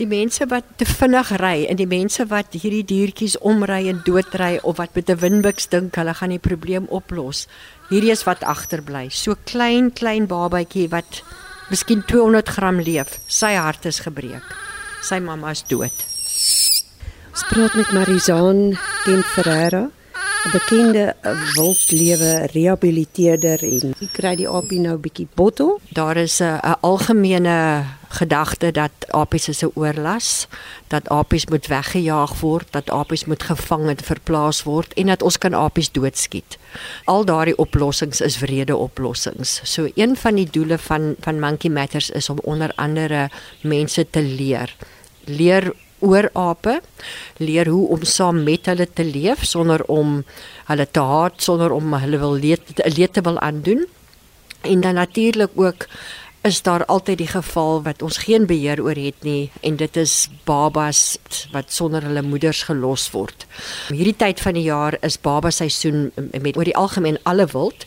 Die mense wat te vinnig ry en die mense wat hierdie diertjies omry en doodry of wat met 'n windbuks dink hulle gaan die probleem oplos. Hierdie is wat agterbly. So klein klein babatjie wat miskien 200 gram leef. Sy hart is gebreek. Sy mamma is dood. Ons praat met Marizaan Kent Ferreira, bekende wildlewe rehabiliteerder en hy kry die apie nou bietjie bottel. Daar is 'n 'n algemene gedagte dat apies is 'n oorlas, dat apies moet weggejaag word, dat apies moet gevang en verplaas word en dat ons kan apies doodskiet. Al daardie oplossings is wrede oplossings. So een van die doele van van Monkey Matters is om onder andere mense te leer leer oor ape, leer hoe om saam met hulle te leef sonder om hulle te haat, sonder om hulle wil leed, te wil aandoen. En dan natuurlik ook is daar altyd die geval wat ons geen beheer oor het nie en dit is babas wat sonder hulle moeders gelos word. Hierdie tyd van die jaar is baba seisoen met oor die algemeen alle wild,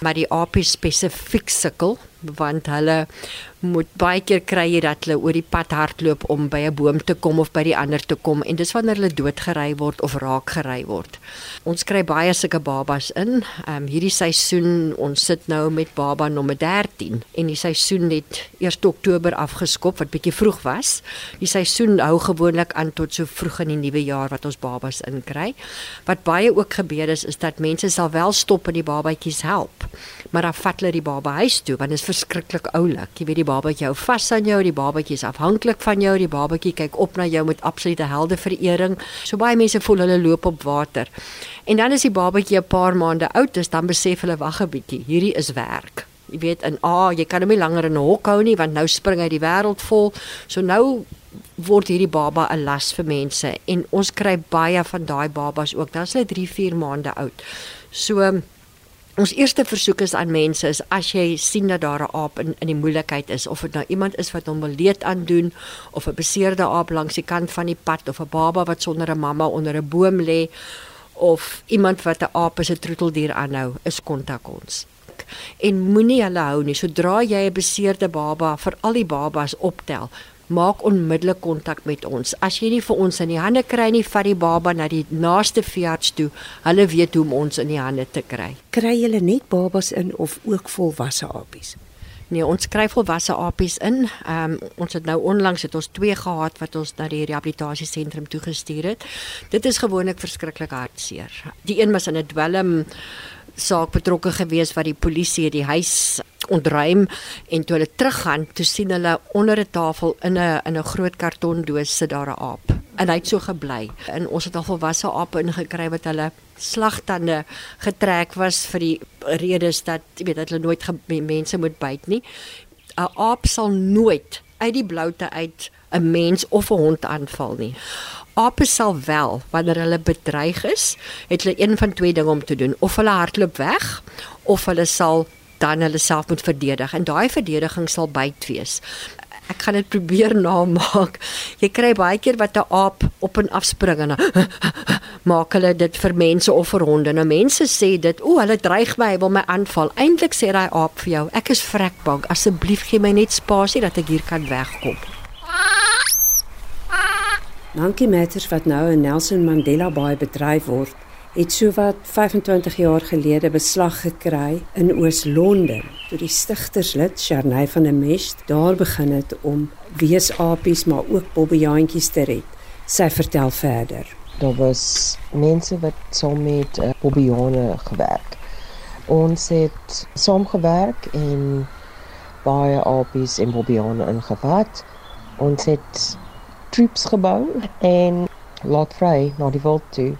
maar die apies spesifiek sukkel want hulle moet baie keer kry jy dat hulle oor die pad hardloop om by 'n boom te kom of by die ander te kom en dis wanneer hulle doodgery word of raak gery word. Ons kry baie sulke babas in. Ehm um, hierdie seisoen, ons sit nou met baba nommer 13 en die seisoen het 1 Oktober afgeskop wat bietjie vroeg was. Die seisoen hou gewoonlik aan tot so vroeg in die nuwe jaar wat ons babas inkry. Wat baie ook gebeur is is dat mense sal wel stop en die babatjies help, maar dan vat hulle die baba huis toe want dit is verskriklik oulik. Jy weet die babatjie hou vas aan jou, die babatjie is afhanklik van jou, die babatjie kyk op na jou met absolute heldeverering. So baie mense voel hulle loop op water. En dan as die babatjie 'n paar maande oud is, dan besef hulle wag 'n bietjie, hierdie is werk. Jy weet en ah, oh, jy kan hom nie langer in 'n hok hou nie want nou spring hy die wêreld vol. So nou word hierdie baba 'n las vir mense en ons kry baie van daai babas ook. Dan is hulle 3, 4 maande oud. So Ons eerste versoek is aan mense is as jy sien dat daar 'n aap in in die moeilikheid is of dit nou iemand is wat hom wil leed aandoen of 'n beseerde aap langs die kant van die pad of 'n baba wat sonder 'n mamma onder 'n boom lê of iemand wat 'n aap as 'n troeteldier aanhou, is kontak ons. En moenie hulle hou nie sodra jy 'n beseerde baba vir al die babas optel maak onmiddellik kontak met ons. As jy nie vir ons in die hande kry nie, vat die baba na die naaste veearts toe. Hulle weet hoe om ons in die hande te kry. Kry julle net babas in of ook volwasse apies? Nee, ons kry volwasse apies in. Ehm um, ons het nou onlangs het ons twee gehad wat ons na die rehabilitasiesentrum toe gestuur het. Dit is gewoonlik verskriklik hartseer. Die een was in 'n dwelm saak betrokke gewees wat die polisie die huis ontruim en toe hulle teruggaan, toe sien hulle onder 'n tafel in 'n in 'n groot kartondoos sit daar 'n aap. En hy het so gebly. En ons het al volwasse ape ingekry wat hulle slagtande getrek was vir die redes dat jy weet dat hulle nooit mense moet byt nie. 'n Aap sal nooit uit die bloute uit 'n mens of 'n hond aanval nie. Ape sal wel wanneer hulle bedreig is, het hulle een van twee dinge om te doen, of hulle hardloop weg of hulle sal dan hulle self moet verdedig en daai verdediging sal byt wees. Ek gaan dit probeer namaak. Jy kry baie keer wat 'n aap op en af spring en maak hulle dit vir mense of vir honde. Nou mense sê dit, o, hulle dreig my, hy wil my aanval. Eintlik sê daai aap vir jou, ek is vrek bang. Asseblief gee my net spasie dat ek hier kan wegkom. Monkey Matters wat nou in Nelson Mandela Bay bedryf word, het sowat 25 jaar gelede beslag gekry in Oos-London toe die stigterslid Sharnay van der Mest daar begin het om weesapies maar ook bobbejaantjies te red. Sy vertel verder. Daar was mense wat saam met uh, bobbejane gewerk. Ons het saamgewerk en baie apies en bobbejane ingevat. Ons het troops gebou en laat vry na die wild toe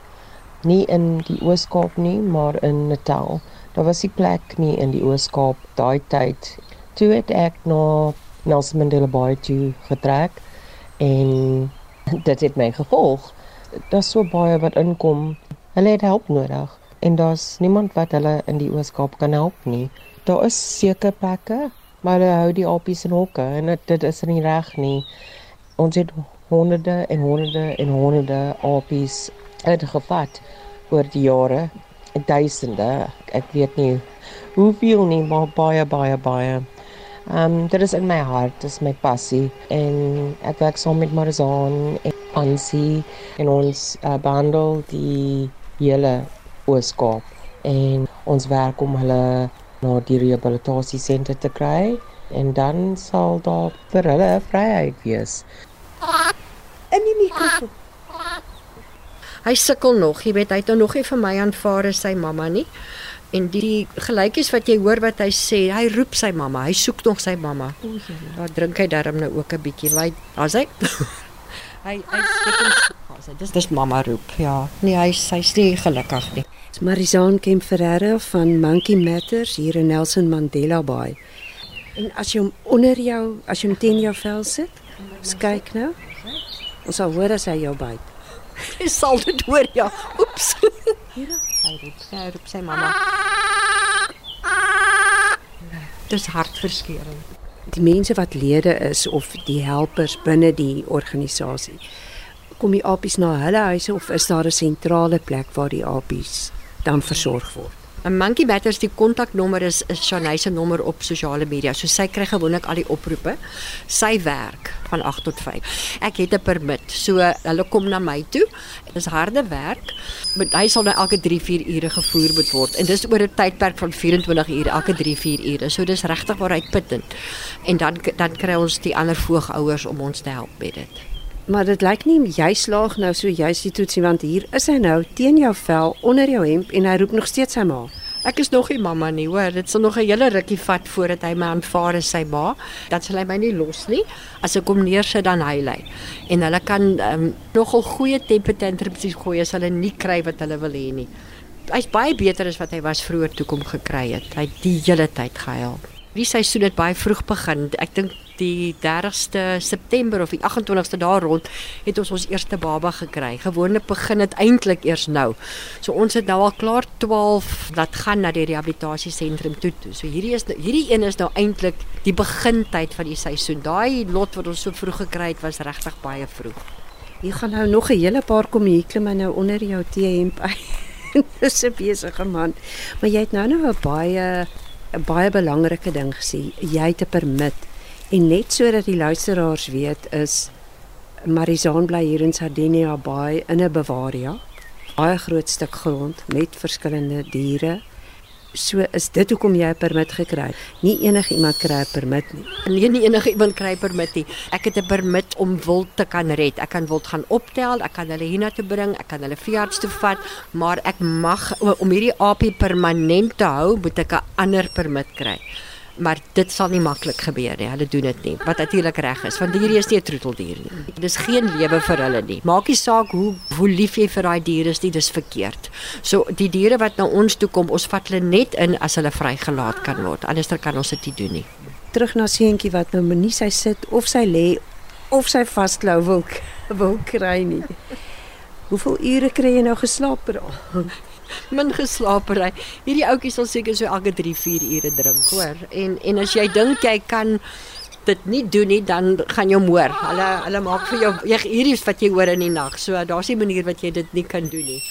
nie in die Oos-Kaap nie, maar in Natal. Daar was die plek nie in die Oos-Kaap daai tyd. Toe het ek na Nelson Mandela Bay toe getrek en dit het my gevolg. Daar's so baie wat inkom. Hulle het hulp nodig en daar's niemand wat hulle in die Oos-Kaap kan help nie. Daar is seker plekke, maar hulle hou die apies in hokke en dit, dit is nie reg nie. Ons het honderde en honderde en honderde apies uitgevat oor die jare, duisende. Ek weet nie hoeveel nie, maar baie baie baie. Ehm um, dit is in my hart, dit is my passie en ek werk saam met Marizaan en Ansie en ons uh, behandel die hele Ooskaap en ons werk om hulle na die rehabilitasiesentrum te kry en dan sal daar vir hulle vryheid wees. In die mikrofoon. Hy sukkel nog, jy weet, hy het nou nog nie vir my aanvaar as sy mamma nie. En die gelykies wat jy hoor wat hy sê, hy roep sy mamma, hy soek nog sy mamma. O, ja, drink hy darm nou ook 'n bietjie. Hy, as hy hy hy sê dis dis mamma roep. Ja, nee, hy hy's nie gelukkig nie. Dis Marizaan Kemp Ferreira van Monkey Matters hier in Nelson Mandela Bay. En as jy hom onder jou, as jy hom teen jou vel sit, kyk nou. Ons sal hoor as hy jou byt. Jy sal dit hoor ja. Oeps. Hier, hy roep, hy roep sy mamma. Dis hartverskeurende. Die mense wat lede is of die helpers binne die organisasie. Kom die apies na hulle huise of is daar 'n sentrale plek waar die apies dan versorg word? 'n Monkey Batters die kontaknommer is is Shanay se nommer op sosiale media. So sy kry gewoonlik al die oproepe. Sy werk van 8 tot 5. Ek het 'n permit. So hulle kom na my toe. Dit is harde werk. Maar hy sal nou elke 3-4 ure gevoer moet word en dis oor 'n tydperk van 24 ure elke 3-4 ure. So dis regtig waar uitputtend. En dan dan kry ons die ander voogouers om ons te help met dit. Maar dit lyk nie jy slaag nou so juist die toetsie want hier is hy nou teen jou vel onder jou hemp en hy roep nog steeds sy ma. Ek is nog nie mamma nie, hoor. Dit sal nog 'n hele rukkie vat voordat hy my aanvaar as sy ma. Dan sal hy my nie los nie. As ek hom neersit dan hy lê. En hulle kan um, nogal goeie temperatuur gooi as hulle nie kry wat hulle wil hê nie. Hy's baie beter as wat hy was vroeër toe kom gekry het. Hy het die hele tyd gehuil. Die seisoen het baie vroeg begin. Ek dink die 30ste September of die 28ste daar rond het ons ons eerste baba gekry. Gewoonlik begin dit eintlik eers nou. So ons het nou al klaar 12 wat gaan na die rehabilitasiesentrum toe toe. So hierdie is nou, hierdie een is nou eintlik die begintyd van die seisoen. Daai lot wat ons so vroeg gekry het was regtig baie vroeg. Jy gaan nou nog 'n hele paar kom hier klim nou onder jou T-hemp. Dis 'n besige man. Maar jy het nou nou 'n baie 'n baie belangrike ding gesê. Jy het 'n permit En net sodat die luisteraars weet is Marizaan bly hier in Sardinia Bay in 'n Bavaria. Baie groot stuk grond met verskillende diere. So is dit hoekom jy 'n permit gekry het. Nie enige iemand kry 'n permit nie. Nee, nie enige iemand kry 'n permit nie. Ek het 'n permit om wild te kan red. Ek kan wild gaan optel, ek kan hulle hiernatoe bring, ek kan hulle veearts toe vat, maar ek mag om hierdie apie permanent te hou, moet ek 'n ander permit kry maar dit sal nie maklik gebeur nie. Hulle doen dit nie. Wat natuurlik reg is, want hierdie is nie 'n troeteldier nie. Dis geen lewe vir hulle nie. Maak nie saak hoe hoe lief jy vir daai diere is, dis verkeerd. So die diere wat na ons toe kom, ons vat hulle net in as hulle vrygelaat kan word. Anderster kan ons dit nie doen nie. Terug na seentjie wat nou nie sy sit of sy lê of sy vasklou wil wil kry nie. Hoeveel ure kry jy nou geslaap per dag? Min geslaapery. Hierdie ouetjie sal seker so elke 3, 4 ure drink, hoor. En en as jy dink jy kan dit nie doen nie, dan gaan jy moer. Hulle hulle maak vir jou hierdie is wat jy hoor in die nag. So daar's 'n manier wat jy dit nie kan doen nie.